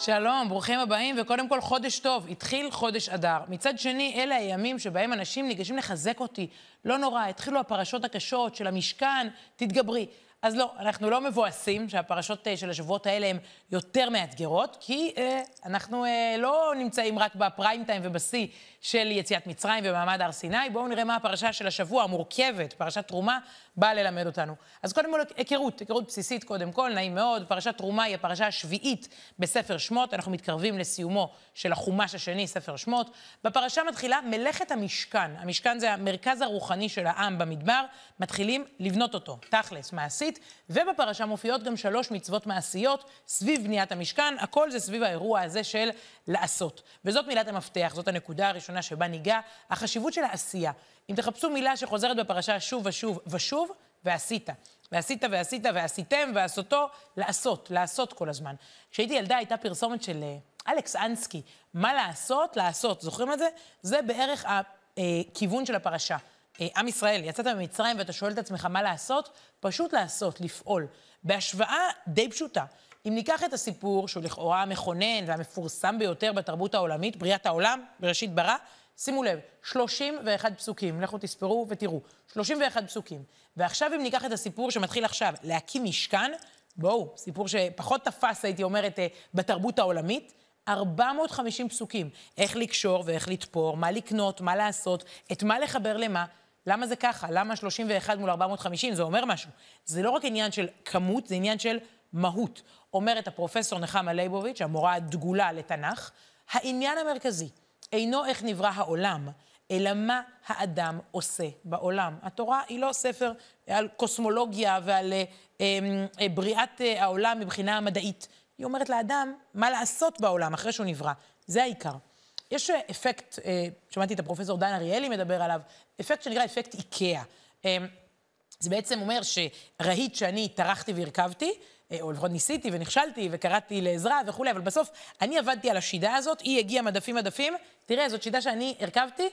שלום, ברוכים הבאים, וקודם כל חודש טוב. התחיל חודש אדר. מצד שני, אלה הימים שבהם אנשים ניגשים לחזק אותי. לא נורא, התחילו הפרשות הקשות של המשכן, תתגברי. אז לא, אנחנו לא מבואסים שהפרשות אה, של השבועות האלה הן יותר מאתגרות, כי אה, אנחנו אה, לא נמצאים רק בפריים טיים ובשיא של יציאת מצרים ומעמד הר סיני. בואו נראה מה הפרשה של השבוע המורכבת, פרשת תרומה, באה ללמד אותנו. אז קודם כל, היכרות, היכרות בסיסית קודם כל, נעים מאוד. פרשת תרומה היא הפרשה השביעית בספר שמות, אנחנו מתקרבים לסיומו של החומש השני, ספר שמות. בפרשה מתחילה מלאכת המשכן. המשכן זה המרכז הרוחני של העם במדבר, מתחילים לבנות אותו, תכלס, מעשית, ובפרשה מופיעות גם שלוש מצוות מעשיות סביב בניית המשכן, הכל זה סביב האירוע הזה של לעשות. וזאת מילת המפתח, זאת הנקודה הראשונה שבה ניגע, החשיבות של העשייה. אם תחפשו מילה שחוזרת בפרשה שוב ושוב ושוב, ועשית. ועשית ועשית ועשיתם ועשותו, לעשות, לעשות כל הזמן. כשהייתי ילדה הייתה פרסומת של אה, אלכס אנסקי, מה לעשות? לעשות. זוכרים את זה? זה בערך הכיוון של הפרשה. אה, עם ישראל, יצאת ממצרים ואתה שואל את עצמך מה לעשות? פשוט לעשות, לפעול. בהשוואה די פשוטה. אם ניקח את הסיפור שהוא לכאורה המכונן והמפורסם ביותר בתרבות העולמית, בריאת העולם, בראשית ברא, שימו לב, 31 פסוקים, לכו תספרו ותראו, 31 פסוקים. ועכשיו אם ניקח את הסיפור שמתחיל עכשיו, להקים משכן, בואו, סיפור שפחות תפס, הייתי אומרת, אה, בתרבות העולמית, 450 פסוקים. איך לקשור ואיך לתפור, מה לקנות, מה לעשות, את מה לחבר למה. למה זה ככה? למה 31 מול 450? זה אומר משהו. זה לא רק עניין של כמות, זה עניין של מהות. אומרת הפרופסור נחמה ליבוביץ', המורה הדגולה לתנ"ך, העניין המרכזי אינו איך נברא העולם, אלא מה האדם עושה בעולם. התורה היא לא ספר על קוסמולוגיה ועל אה, אה, בריאת אה, העולם מבחינה מדעית. היא אומרת לאדם מה לעשות בעולם אחרי שהוא נברא. זה העיקר. יש אפקט, אה, שמעתי את הפרופסור דן אריאלי מדבר עליו, אפקט שנקרא אפקט איקאה. אה, זה בעצם אומר שראית שאני טרחתי והרכבתי, אה, או לפחות ניסיתי ונכשלתי וקראתי לעזרה וכולי, אבל בסוף אני עבדתי על השידה הזאת, היא הגיעה מדפים מדפים, תראה, זאת שידה שאני הרכבתי,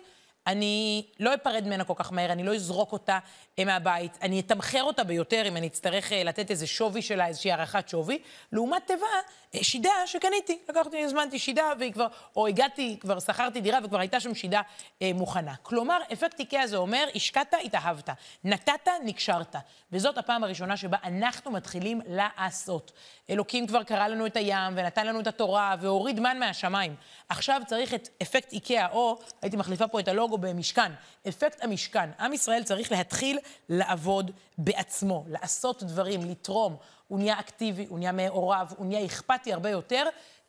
אני לא אפרד ממנה כל כך מהר, אני לא אזרוק אותה אה, מהבית, אני אתמחר אותה ביותר אם אני אצטרך אה, לתת איזה שווי שלה, איזושהי הערכת שווי, לעומת תיבה, אה, שידה שקניתי. לקחתי, הזמנתי שידה, והיא כבר, או הגעתי, כבר שכרתי דירה וכבר הייתה שם שידה אה, מוכנה. כלומר, אפקט איקאה זה אומר, השקעת, התאהבת. נתת, נקשרת. וזאת הפעם הראשונה שבה אנחנו מתחילים לעשות. אלוקים כבר קרא לנו את הים, ונתן לנו את התורה, והוריד מן מהשמיים. עכשיו צריך את אפקט איקאה, או, הייתי מחליפה פה את הלוגו במשכן, אפקט המשכן. עם ישראל צריך להתחיל לעבוד בעצמו, לעשות דברים, לתרום. הוא נהיה אקטיבי, הוא נהיה מעורב, הוא נהיה אכפתי הרבה יותר.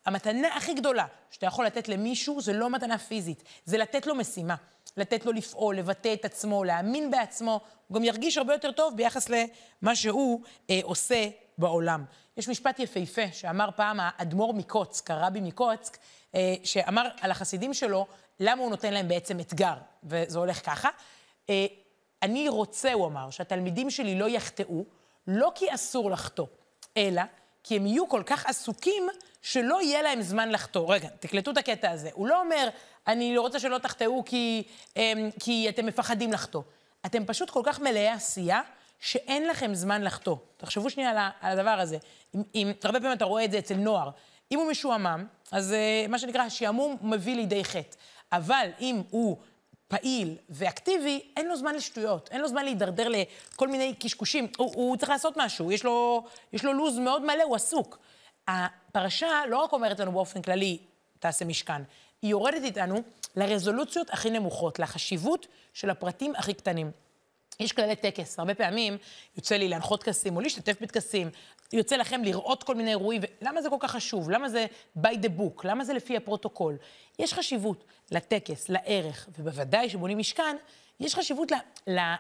המתנה הכי גדולה שאתה יכול לתת למישהו זה לא מתנה פיזית, זה לתת לו משימה. לתת לו לפעול, לבטא את עצמו, להאמין בעצמו, הוא גם ירגיש הרבה יותר טוב ביחס למה שהוא אה, עושה בעולם. יש משפט יפהפה שאמר פעם האדמו"ר מקוצק, הרבי מקוצק, אה, שאמר על החסידים שלו, למה הוא נותן להם בעצם אתגר, וזה הולך ככה. אה, אני רוצה, הוא אמר, שהתלמידים שלי לא יחטאו, לא כי אסור לחטוא, אלא כי הם יהיו כל כך עסוקים שלא יהיה להם זמן לחטוא. רגע, תקלטו את הקטע הזה. הוא לא אומר, אני לא רוצה שלא תחטאו כי, אמ, כי אתם מפחדים לחטוא. אתם פשוט כל כך מלאי עשייה, שאין לכם זמן לחטוא. תחשבו שנייה על, על הדבר הזה. אם, אם, הרבה פעמים אתה רואה את זה אצל נוער. אם הוא משועמם, אז uh, מה שנקרא, השעמום מביא לידי חטא. אבל אם הוא פעיל ואקטיבי, אין לו זמן לשטויות, אין לו זמן להידרדר לכל מיני קשקושים. הוא, הוא צריך לעשות משהו, יש לו, יש לו לו"ז מאוד מלא, הוא עסוק. הפרשה לא רק אומרת לנו באופן כללי, תעשה משכן, היא יורדת איתנו לרזולוציות הכי נמוכות, לחשיבות של הפרטים הכי קטנים. יש כללי טקס, הרבה פעמים יוצא לי להנחות טקסים או להשתתף בטקסים, יוצא לכם לראות כל מיני אירועים, ולמה זה כל כך חשוב? למה זה by the book? למה זה לפי הפרוטוקול? יש חשיבות לטקס, לערך, ובוודאי שבונים משכן, יש חשיבות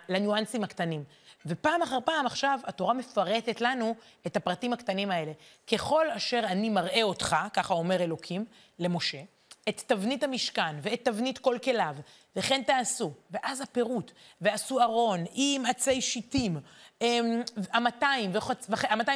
לניואנסים הקטנים. ופעם אחר פעם עכשיו התורה מפרטת לנו את הפרטים הקטנים האלה. ככל אשר אני מראה אותך, ככה אומר אלוקים למשה, את תבנית המשכן ואת תבנית כל כליו, וכן תעשו. ואז הפירוט, ועשו ארון עם עצי שיטים, אמ, המאתיים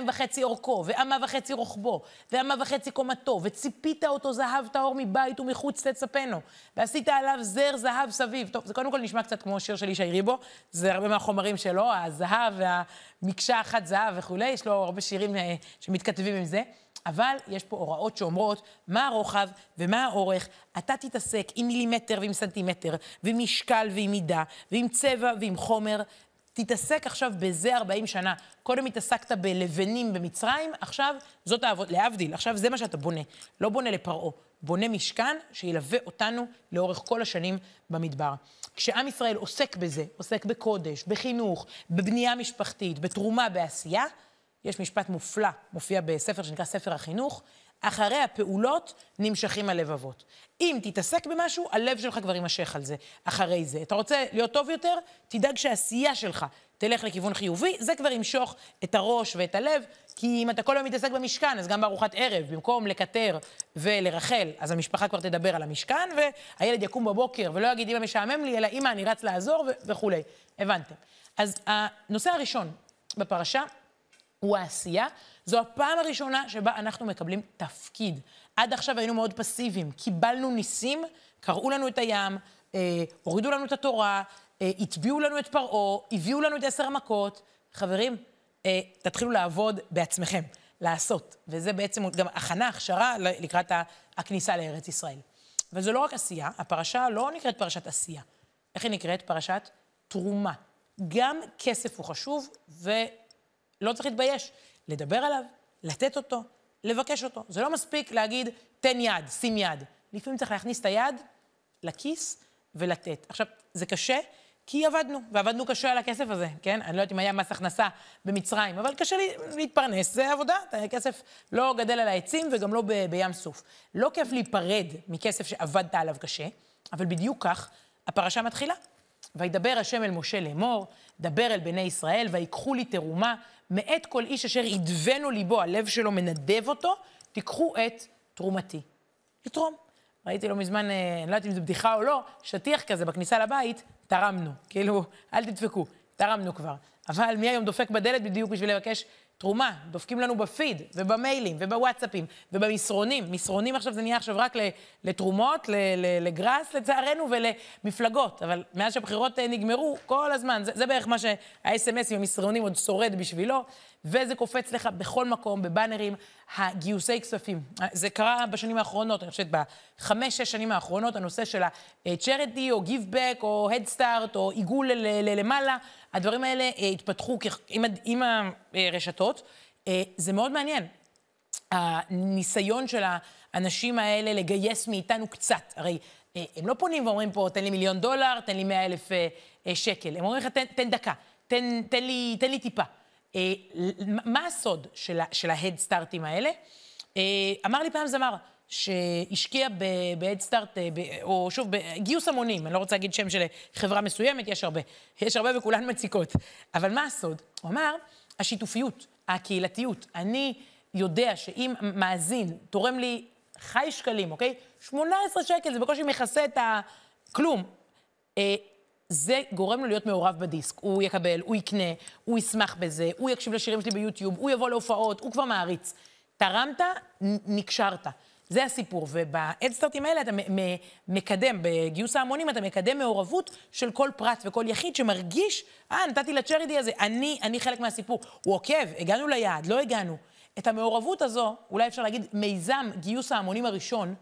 וחצי אורכו, ואמה וחצי רוחבו, ואמה וחצי קומתו, וציפית אותו זהב טהור מבית ומחוץ תצפנו, ועשית עליו זר זהב סביב. טוב, זה קודם כל נשמע קצת כמו שיר של ישי ריבו, זה הרבה מהחומרים שלו, הזהב והמקשה אחת זהב וכולי, יש לו הרבה שירים אה, שמתכתבים עם זה. אבל יש פה הוראות שאומרות מה הרוחב ומה האורך. אתה תתעסק עם מילימטר ועם סנטימטר, ועם משקל ועם מידה, ועם צבע ועם חומר. תתעסק עכשיו בזה 40 שנה. קודם התעסקת בלבנים במצרים, עכשיו זאת העבודה, להבדיל, עכשיו זה מה שאתה בונה. לא בונה לפרעה, בונה משכן שילווה אותנו לאורך כל השנים במדבר. כשעם ישראל עוסק בזה, עוסק בקודש, בחינוך, בבנייה משפחתית, בתרומה, בעשייה, יש משפט מופלא, מופיע בספר שנקרא ספר החינוך, אחרי הפעולות נמשכים הלבבות. אם תתעסק במשהו, הלב שלך כבר יימשך על זה, אחרי זה. אתה רוצה להיות טוב יותר? תדאג שהעשייה שלך תלך לכיוון חיובי, זה כבר ימשוך את הראש ואת הלב, כי אם אתה כל היום מתעסק במשכן, אז גם בארוחת ערב, במקום לקטר ולרחל, אז המשפחה כבר תדבר על המשכן, והילד יקום בבוקר ולא יגיד, אמא משעמם לי, אלא אמא, אני רץ לעזור וכולי. הבנתם. אז הנושא הראשון בפרשה הוא העשייה. זו הפעם הראשונה שבה אנחנו מקבלים תפקיד. עד עכשיו היינו מאוד פסיביים, קיבלנו ניסים, קראו לנו את הים, אה, הורידו לנו את התורה, אה, הטביעו לנו את פרעה, הביאו לנו את עשר המכות. חברים, אה, תתחילו לעבוד בעצמכם, לעשות. וזה בעצם גם הכנה, הכשרה לקראת הכניסה לארץ ישראל. וזו לא רק עשייה, הפרשה לא נקראת פרשת עשייה. איך היא נקראת? פרשת תרומה. גם כסף הוא חשוב, ולא צריך להתבייש. לדבר עליו, לתת אותו, לבקש אותו. זה לא מספיק להגיד, תן יד, שים יד. לפעמים צריך להכניס את היד לכיס ולתת. עכשיו, זה קשה, כי עבדנו, ועבדנו קשה על הכסף הזה, כן? אני לא יודעת אם היה מס הכנסה במצרים, אבל קשה לי להתפרנס, זה עבודה. כסף לא גדל על העצים וגם לא ב- בים סוף. לא כיף להיפרד מכסף שעבדת עליו קשה, אבל בדיוק כך הפרשה מתחילה. וידבר השם אל משה לאמור, דבר אל בני ישראל, ויקחו לי תרומה, מאת כל איש אשר ידבנו ליבו, הלב שלו מנדב אותו, תיקחו את תרומתי. לתרום. ראיתי לא מזמן, אה, אני לא יודעת אם זו בדיחה או לא, שטיח כזה בכניסה לבית, תרמנו. כאילו, אל תדפקו, תרמנו כבר. אבל מי היום דופק בדלת בדיוק בשביל לבקש תרומה? דופקים לנו בפיד, ובמיילים, ובוואטסאפים, ובמסרונים. מסרונים עכשיו זה נהיה עכשיו רק לתרומות, לגראס לצערנו, ולמפלגות. אבל מאז שהבחירות אה, נגמרו, כל הזמן, זה, זה בערך מה שה-SMSים, המסרונים עוד שורד בשבילו, וזה קופץ לך בכל מקום, בבאנרים, הגיוסי כספים. זה קרה בשנים האחרונות, אני חושבת בחמש-שש שנים האחרונות, הנושא של ה-charity, או give back, או head start, או עיגול למעלה. הדברים האלה אה, התפתחו עם, עם הרשתות. אה, זה מאוד מעניין. הניסיון של האנשים האלה לגייס מאיתנו קצת, הרי אה, הם לא פונים ואומרים פה, תן לי מיליון דולר, תן לי מאה אלף שקל. הם אומרים לך, תן, תן דקה, תן, תן, לי, תן לי טיפה. מה הסוד של ההדסטארטים האלה? אמר לי פעם זמר, שהשקיע בהדסטארט, אה, או שוב, בגיוס המונים, אני לא רוצה להגיד שם של חברה מסוימת, יש הרבה. יש הרבה וכולן מציקות. אבל מה הסוד? הוא אמר, השיתופיות, הקהילתיות. אני יודע שאם מאזין תורם לי חי שקלים, אוקיי? 18 שקל, זה בקושי מכסה את הכלום. אה, זה גורם לו להיות מעורב בדיסק. הוא יקבל, הוא יקנה, הוא ישמח בזה, הוא יקשיב לשירים שלי ביוטיוב, הוא יבוא להופעות, הוא כבר מעריץ. תרמת, נקשרת. זה הסיפור, ובהדסטארטים האלה אתה מקדם, בגיוס ההמונים אתה מקדם מעורבות של כל פרט וכל יחיד שמרגיש, אה, נתתי לצ'ריטי הזה, אני, אני חלק מהסיפור. הוא עוקב, הגענו ליעד, לא הגענו. את המעורבות הזו, אולי אפשר להגיד, מיזם גיוס ההמונים הראשון,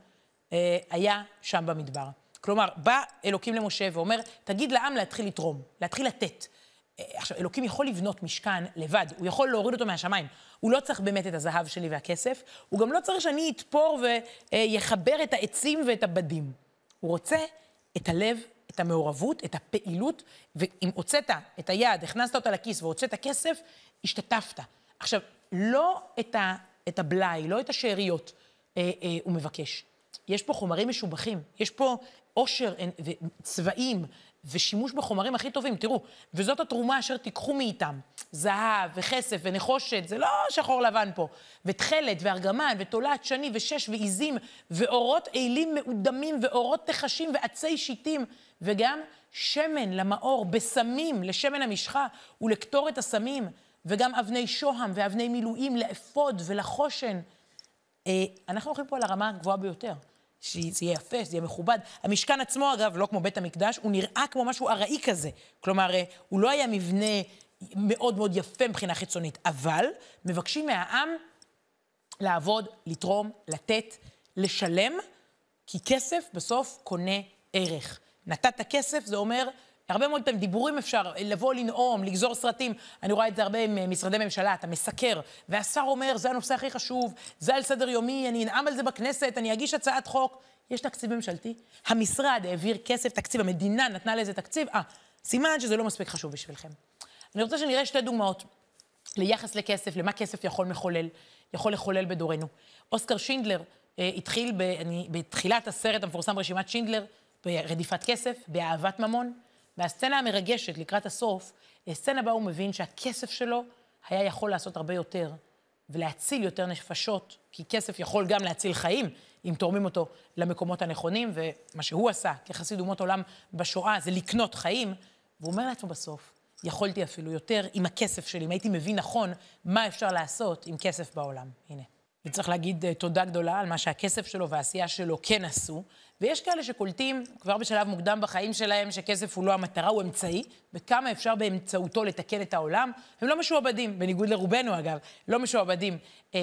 אה, היה שם במדבר. כלומר, בא אלוקים למשה ואומר, תגיד לעם להתחיל לתרום, להתחיל לתת. עכשיו, אלוקים יכול לבנות משכן לבד, הוא יכול להוריד אותו מהשמיים. הוא לא צריך באמת את הזהב שלי והכסף, הוא גם לא צריך שאני אתפור ויחבר את העצים ואת הבדים. הוא רוצה את הלב, את המעורבות, את הפעילות, ואם הוצאת את היד, הכנסת אותה לכיס והוצאת כסף, השתתפת. עכשיו, לא את, ה, את הבלאי, לא את השאריות אה, אה, הוא מבקש. יש פה חומרים משובחים, יש פה עושר וצבעים ושימוש בחומרים הכי טובים. תראו, וזאת התרומה אשר תיקחו מאיתם. זהב וכסף ונחושת, זה לא שחור לבן פה. ותכלת וארגמן ותולעת שני ושש ועיזים ואורות אילים מאודמים ואורות תחשים ועצי שיטים וגם שמן למאור, בסמים, לשמן המשחה ולקטורת הסמים, וגם אבני שוהם ואבני מילואים לאפוד ולחושן. אה, אנחנו הולכים פה על הרמה הגבוהה ביותר. שזה יהיה יפה, שזה יהיה מכובד. המשכן עצמו, אגב, לא כמו בית המקדש, הוא נראה כמו משהו ארעי כזה. כלומר, אה, הוא לא היה מבנה מאוד מאוד יפה מבחינה חיצונית, אבל מבקשים מהעם לעבוד, לתרום, לתת, לשלם, כי כסף בסוף קונה ערך. נתת כסף, זה אומר, הרבה מאוד פעמים דיבורים אפשר, לבוא לנאום, לגזור סרטים. אני רואה את זה הרבה עם משרדי ממשלה, אתה מסקר, והשר אומר, זה הנושא הכי חשוב, זה על סדר יומי, אני אנאם על זה בכנסת, אני אגיש הצעת חוק. יש תקציב ממשלתי, המשרד העביר כסף, תקציב, המדינה נתנה לזה תקציב, אה, סימן שזה לא מספיק חשוב בשבילכם. אני רוצה שנראה שתי דוגמאות ליחס לכסף, למה כסף יכול מחולל, יכול לחולל בדורנו. אוסקר שינדלר אה, התחיל ב, אני, בתחילת הסרט המפורסם רשימת שינדלר, ברדיפת כסף, באהבת ממון. והסצנה המרגשת לקראת הסוף, סצנה בה הוא מבין שהכסף שלו היה יכול לעשות הרבה יותר, ולהציל יותר נפשות, כי כסף יכול גם להציל חיים, אם תורמים אותו למקומות הנכונים, ומה שהוא עשה כחסיד אומות עולם בשואה זה לקנות חיים, והוא אומר לעצמו בסוף, יכולתי אפילו יותר עם הכסף שלי, אם הייתי מבין נכון מה אפשר לעשות עם כסף בעולם. הנה. וצריך להגיד uh, תודה גדולה על מה שהכסף שלו והעשייה שלו כן עשו. ויש כאלה שקולטים כבר בשלב מוקדם בחיים שלהם שכסף הוא לא המטרה, הוא אמצעי, וכמה אפשר באמצעותו לתקן את העולם. הם לא משועבדים, בניגוד לרובנו אגב, לא משועבדים אה,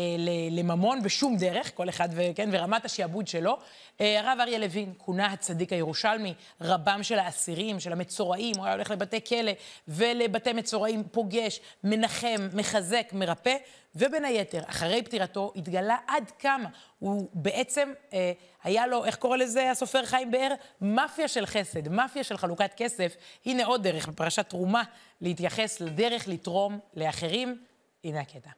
לממון בשום דרך, כל אחד ו, כן, ורמת השעבוד שלו. אה, הרב אריה לוין כונה הצדיק הירושלמי, רבם של האסירים, של המצורעים, הוא היה הולך לבתי כלא ולבתי מצורעים, פוגש, מנחם, מחזק, מרפא. ובין היתר, אחרי פטירתו התגלה עד כמה הוא בעצם, אה, היה לו, איך קורא לזה הסופר חיים באר? מאפיה של חסד, מאפיה של חלוקת כסף. הנה עוד דרך בפרשת תרומה להתייחס לדרך לתרום לאחרים. הנה הקטע.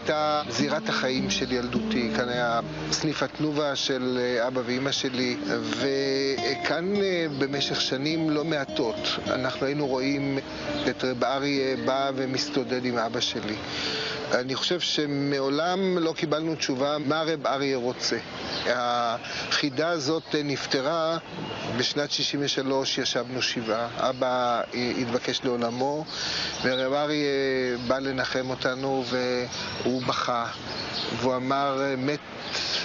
הייתה זירת החיים של ילדותי, כאן היה סניף התנובה של אה, אבא ואימא שלי, וכאן אה, במשך שנים לא מעטות אנחנו היינו רואים את רב אריה בא ומסתודד עם אבא שלי. אני חושב שמעולם לא קיבלנו תשובה מה רב אריה רוצה. החידה הזאת נפתרה בשנת 63, ישבנו שבעה. אבא התבקש לעולמו, ורב אריה בא לנחם אותנו והוא בכה, והוא אמר, מת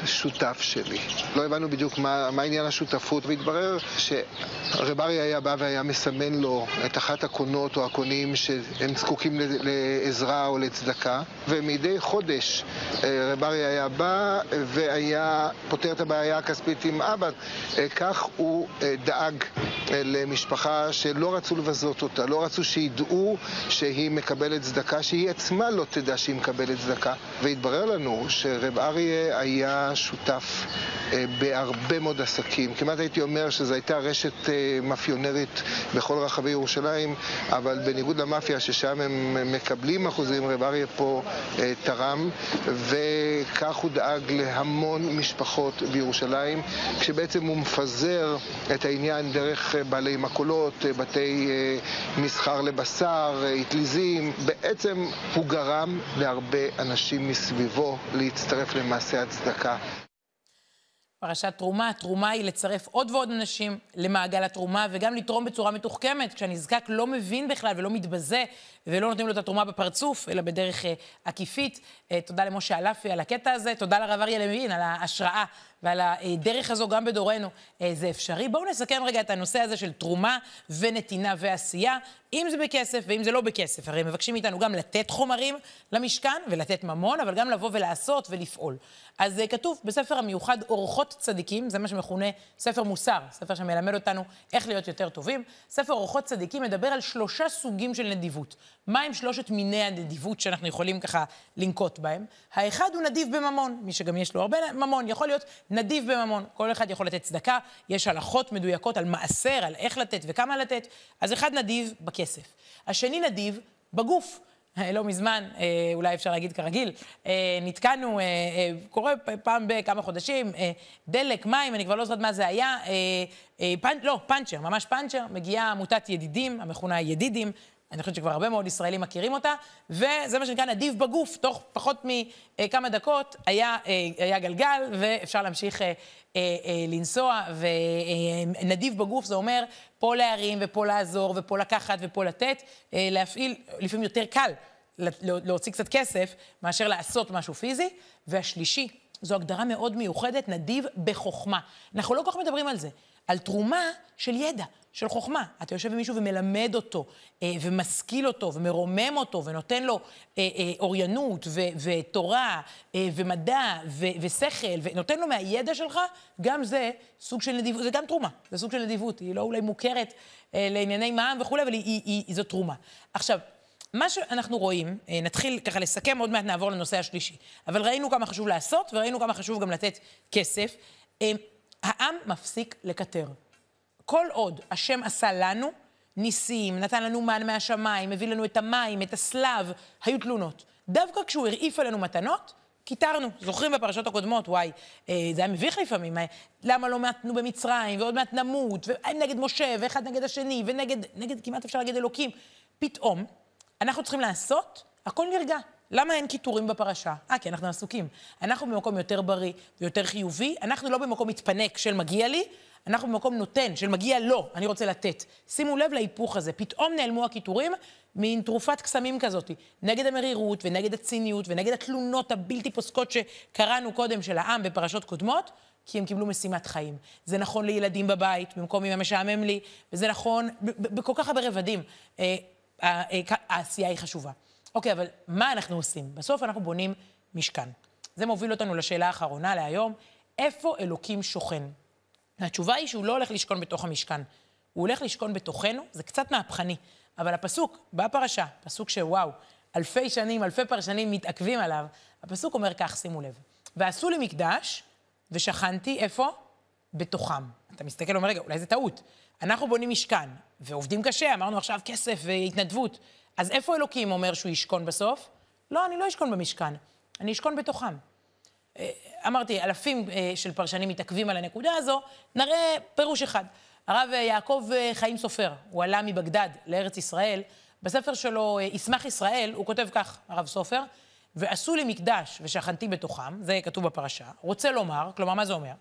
שותף שלי. לא הבנו בדיוק מה, מה עניין השותפות, והתברר שרב אריה היה בא והיה מסמן לו את אחת הקונות או הקונים שהם זקוקים לעזרה או לצדקה, ומדי חודש אה, רב אריה היה בא והיה פותר את הבעיה הכספית עם אבא. אה, כך הוא אה, דאג למשפחה שלא רצו לבזות אותה, לא רצו שידעו שהיא מקבלת צדקה, שהיא עצמה לא תדע שהיא מקבלת צדקה. והתברר לנו שרב אריה היה שותף אה, בהרבה מאוד עסקים. כמעט הייתי אומר שזו הייתה רשת אה, מאפיונרית בכל רחבי ירושלים, אבל בניגוד למאפיה ששם הם מקבלים אחוזים, רב אריה פה אה, תרם, וכך הוא דאג להמון משפחות בירושלים, כשבעצם הוא מפזר את העניין דרך בעלי מכולות, בתי מסחר לבשר, אטליזים. בעצם הוא גרם להרבה אנשים מסביבו להצטרף למעשה הצדקה. פרשת תרומה, תרומה היא לצרף עוד ועוד אנשים למעגל התרומה, וגם לתרום בצורה מתוחכמת, כשהנזקק לא מבין בכלל ולא מתבזה, ולא נותנים לו את התרומה בפרצוף, אלא בדרך אה, עקיפית. אה, תודה למשה אלפי על הקטע הזה, תודה לרב אריה לוין על ההשראה ועל הדרך הזו גם בדורנו. אה, זה אפשרי. בואו נסכם רגע את הנושא הזה של תרומה ונתינה ועשייה, אם זה בכסף ואם זה לא בכסף. הרי מבקשים מאיתנו גם לתת חומרים למשכן ולתת ממון, אבל גם לבוא ולעשות ולפעול. אז אה, כתוב בספר המיוחד אורחות צדיקים, זה מה שמכונה ספר מוסר, ספר שמלמד אותנו איך להיות יותר טובים. ספר אורחות צדיקים מדבר על שלושה סוגים של נדיבות. מהם שלושת מיני הנדיבות שאנחנו יכולים ככה לנקוט בהם? האחד הוא נדיב בממון, מי שגם יש לו הרבה ממון, יכול להיות נדיב בממון. כל אחד יכול לתת צדקה, יש הלכות מדויקות על מעשר, על איך לתת וכמה לתת. אז אחד נדיב בכסף. השני נדיב בגוף. לא מזמן, אה, אולי אפשר להגיד כרגיל, אה, נתקענו, אה, קורה פעם בכמה חודשים, דלק, מים, אני כבר לא זוכרת מה זה היה, פנ... לא, פאנצ'ר, ממש פאנצ'ר, מגיעה עמותת ידידים, המכונה ידידים, אני חושבת שכבר הרבה מאוד ישראלים מכירים אותה, וזה מה שנקרא נדיב בגוף, תוך פחות מכמה דקות היה, היה גלגל, ואפשר להמשיך לנסוע, ונדיב בגוף זה אומר פה להרים ופה לעזור ופה לקחת ופה לתת, להפעיל, לפעמים יותר קל להוציא קצת כסף מאשר לעשות משהו פיזי. והשלישי, זו הגדרה מאוד מיוחדת, נדיב בחוכמה. אנחנו לא כל כך מדברים על זה, על תרומה של ידע, של חוכמה. אתה יושב עם מישהו ומלמד אותו, אה, ומשכיל אותו, ומרומם אותו, ונותן לו אה, אה, אוריינות, ו- ותורה, אה, ומדע, ו- ושכל, ונותן לו מהידע שלך, גם זה סוג של נדיבות, זה גם תרומה, זה סוג של נדיבות. היא לא אולי מוכרת אה, לענייני מע"מ וכולי, אבל היא, היא, היא, היא זו תרומה. עכשיו, מה שאנחנו רואים, אה, נתחיל ככה לסכם, עוד מעט נעבור לנושא השלישי. אבל ראינו כמה חשוב לעשות, וראינו כמה חשוב גם לתת כסף. העם מפסיק לקטר. כל עוד השם עשה לנו ניסים, נתן לנו מן מהשמיים, הביא לנו את המים, את הסלב, היו תלונות. דווקא כשהוא הרעיף עלינו מתנות, קיטרנו. זוכרים בפרשות הקודמות, וואי, אה, זה היה מביך לפעמים, אה, למה לא מתנו במצרים, ועוד מעט נמות, ונגד משה, ואחד נגד השני, ונגד, נגד, כמעט אפשר להגיד אלוקים. פתאום, אנחנו צריכים לעשות, הכל נרגע. למה אין קיטורים בפרשה? אה, כי אנחנו עסוקים. אנחנו במקום יותר בריא ויותר חיובי, אנחנו לא במקום מתפנק של מגיע לי, אנחנו במקום נותן, של מגיע לו, אני רוצה לתת. שימו לב להיפוך הזה, פתאום נעלמו הקיטורים, מין תרופת קסמים כזאת, נגד המרירות ונגד הציניות ונגד התלונות הבלתי פוסקות שקראנו קודם של העם בפרשות קודמות, כי הם קיבלו משימת חיים. זה נכון לילדים בבית, במקום אם המשעמם לי, וזה נכון בכל כך הרבה רבדים. אה, אה, העשייה היא חשובה. אוקיי, אבל מה אנחנו עושים? בסוף אנחנו בונים משכן. זה מוביל אותנו לשאלה האחרונה להיום, איפה אלוקים שוכן? התשובה היא שהוא לא הולך לשכון בתוך המשכן, הוא הולך לשכון בתוכנו, זה קצת מהפכני, אבל הפסוק בפרשה, פסוק שוואו, אלפי שנים, אלפי פרשנים מתעכבים עליו, הפסוק אומר כך, שימו לב, ועשו לי מקדש, ושכנתי איפה? בתוכם. אתה מסתכל ואומר, רגע, אולי זה טעות. אנחנו בונים משכן, ועובדים קשה, אמרנו עכשיו כסף והתנדבות. אז איפה אלוקים אומר שהוא ישכון בסוף? לא, אני לא אשכון במשכן, אני אשכון בתוכם. אה, אמרתי, אלפים אה, של פרשנים מתעכבים על הנקודה הזו, נראה פירוש אחד. הרב אה, יעקב חיים סופר, הוא עלה מבגדד לארץ ישראל, בספר שלו, ישמח ישראל, הוא כותב כך, הרב סופר, ועשו לי מקדש ושכנתי בתוכם, זה כתוב בפרשה, רוצה לומר, כלומר, מה זה אומר?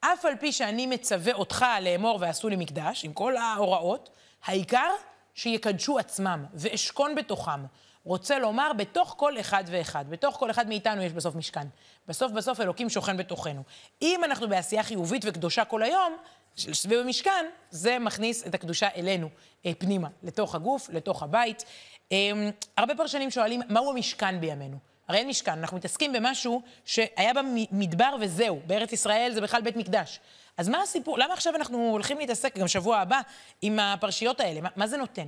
אף על פי שאני מצווה אותך לאמור ועשו לי מקדש, עם כל ההוראות, העיקר שיקדשו עצמם ואשכון בתוכם. רוצה לומר, בתוך כל אחד ואחד, בתוך כל אחד מאיתנו יש בסוף משכן. בסוף בסוף אלוקים שוכן בתוכנו. אם אנחנו בעשייה חיובית וקדושה כל היום, סביב המשכן, זה מכניס את הקדושה אלינו, אה, פנימה, לתוך הגוף, לתוך הבית. אה, הרבה פרשנים שואלים, מהו המשכן בימינו? הרי אין משכן, אנחנו מתעסקים במשהו שהיה במדבר וזהו. בארץ ישראל זה בכלל בית מקדש. אז מה הסיפור? למה עכשיו אנחנו הולכים להתעסק, גם שבוע הבא, עם הפרשיות האלה? מה, מה זה נותן?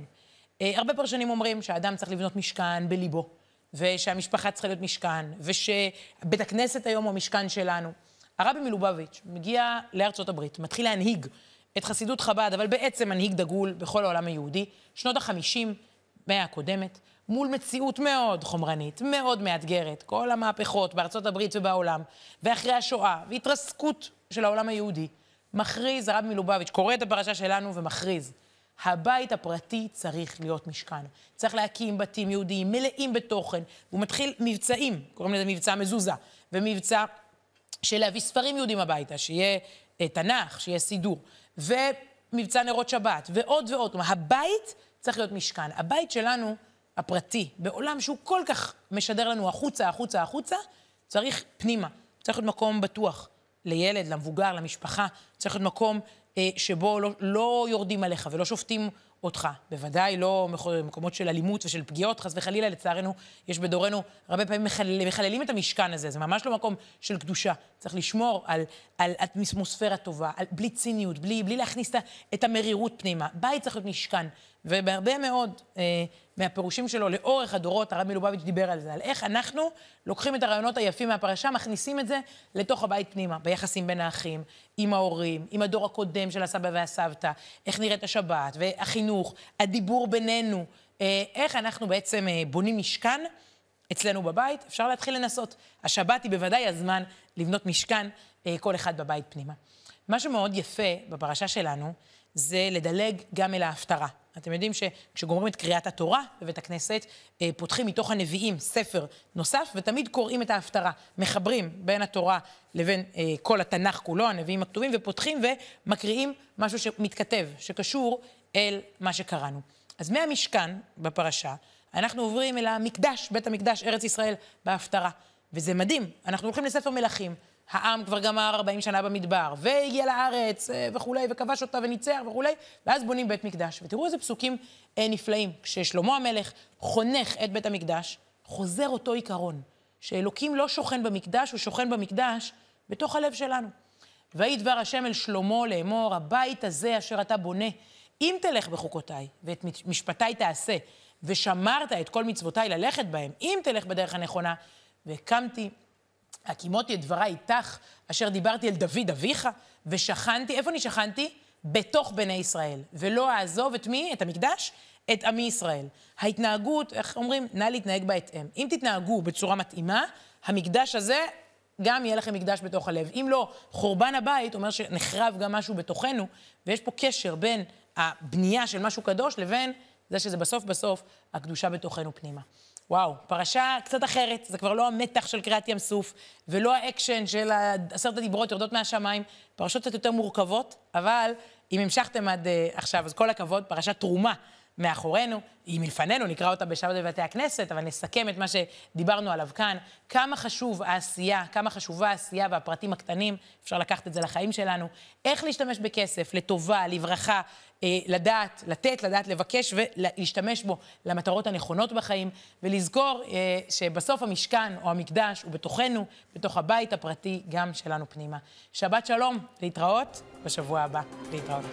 אה, הרבה פרשנים אומרים שהאדם צריך לבנות משכן בליבו, ושהמשפחה צריכה להיות משכן, ושבית הכנסת היום הוא המשכן שלנו. הרבי מלובביץ' מגיע לארצות הברית, מתחיל להנהיג את חסידות חב"ד, אבל בעצם מנהיג דגול בכל העולם היהודי, שנות החמישים, מאה הקודמת, מול מציאות מאוד חומרנית, מאוד מאתגרת, כל המהפכות בארצות הברית ובעולם, ואחרי השואה, והתרסקות של העולם היהודי, מכריז הרב מלובביץ', קורא את הפרשה שלנו ומכריז, הבית הפרטי צריך להיות משכן. צריך להקים בתים יהודיים מלאים בתוכן. הוא מתחיל מבצעים, קוראים לזה מבצע מזוזה, ומבצע של להביא ספרים יהודים הביתה, שיהיה אה, תנ"ך, שיהיה סידור, ומבצע נרות שבת, ועוד ועוד. כלומר, הבית צריך להיות משכן. הבית שלנו, הפרטי, בעולם שהוא כל כך משדר לנו החוצה, החוצה, החוצה, צריך פנימה. צריך להיות מקום בטוח לילד, למבוגר, למשפחה. צריך להיות מקום אה, שבו לא, לא יורדים עליך ולא שופטים אותך. בוודאי לא מקומות של אלימות ושל פגיעות, חס וחלילה, לצערנו, יש בדורנו, הרבה פעמים מחלל, מחללים את המשכן הזה, זה ממש לא מקום של קדושה. צריך לשמור על, על אטמוספירה טובה, על, בלי ציניות, בלי, בלי להכניס את המרירות פנימה. בית צריך להיות משכן. ובהרבה מאוד אה, מהפירושים שלו לאורך הדורות, הרב מלובביץ' דיבר על זה, על איך אנחנו לוקחים את הרעיונות היפים מהפרשה, מכניסים את זה לתוך הבית פנימה, ביחסים בין האחים, עם ההורים, עם הדור הקודם של הסבא והסבתא, איך נראית השבת, והחינוך, הדיבור בינינו, אה, איך אנחנו בעצם אה, בונים משכן אצלנו בבית, אפשר להתחיל לנסות. השבת היא בוודאי הזמן לבנות משכן, אה, כל אחד בבית פנימה. מה שמאוד יפה בפרשה שלנו, זה לדלג גם אל ההפטרה. אתם יודעים שכשגומרים את קריאת התורה בבית הכנסת, אה, פותחים מתוך הנביאים ספר נוסף, ותמיד קוראים את ההפטרה. מחברים בין התורה לבין אה, כל התנ"ך כולו, הנביאים הכתובים, ופותחים ומקריאים משהו שמתכתב, שקשור אל מה שקראנו. אז מהמשכן בפרשה, אנחנו עוברים אל המקדש, בית המקדש, ארץ ישראל, בהפטרה. וזה מדהים. אנחנו הולכים לספר מלכים. העם כבר גמר 40 שנה במדבר, והגיע לארץ אה, וכולי, וכבש אותה וניצח וכולי, ואז בונים בית מקדש. ותראו איזה פסוקים אה, נפלאים. כששלמה המלך חונך את בית המקדש, חוזר אותו עיקרון, שאלוקים לא שוכן במקדש, הוא שוכן במקדש בתוך הלב שלנו. ויהי דבר השם אל שלמה לאמור, הבית הזה אשר אתה בונה, אם תלך בחוקותיי ואת משפטיי תעשה, ושמרת את כל מצוותיי ללכת בהם, אם תלך בדרך הנכונה, והקמתי, הקימותי את דבריי איתך, אשר דיברתי אל דוד אביך, ושכנתי, איפה אני שכנתי? בתוך בני ישראל, ולא אעזוב את מי? את המקדש? את עמי ישראל. ההתנהגות, איך אומרים? נא להתנהג בהתאם. אם תתנהגו בצורה מתאימה, המקדש הזה, גם יהיה לכם מקדש בתוך הלב. אם לא, חורבן הבית אומר שנחרב גם משהו בתוכנו, ויש פה קשר בין הבנייה של משהו קדוש לבין זה שזה בסוף בסוף הקדושה בתוכנו פנימה. וואו, פרשה קצת אחרת, זה כבר לא המתח של קריעת ים סוף, ולא האקשן של עשרת הדיברות יורדות מהשמיים, פרשות קצת יותר מורכבות, אבל אם המשכתם עד אה, עכשיו, אז כל הכבוד, פרשת תרומה. מאחורינו, היא מלפנינו, נקרא אותה בשבת בבתי הכנסת, אבל נסכם את מה שדיברנו עליו כאן. כמה חשוב העשייה, כמה חשובה העשייה והפרטים הקטנים, אפשר לקחת את זה לחיים שלנו. איך להשתמש בכסף לטובה, לברכה, אה, לדעת, לתת, לדעת לבקש ולהשתמש בו למטרות הנכונות בחיים, ולזכור אה, שבסוף המשכן או המקדש הוא בתוכנו, בתוך הבית הפרטי גם שלנו פנימה. שבת שלום, להתראות בשבוע הבא. להתראות.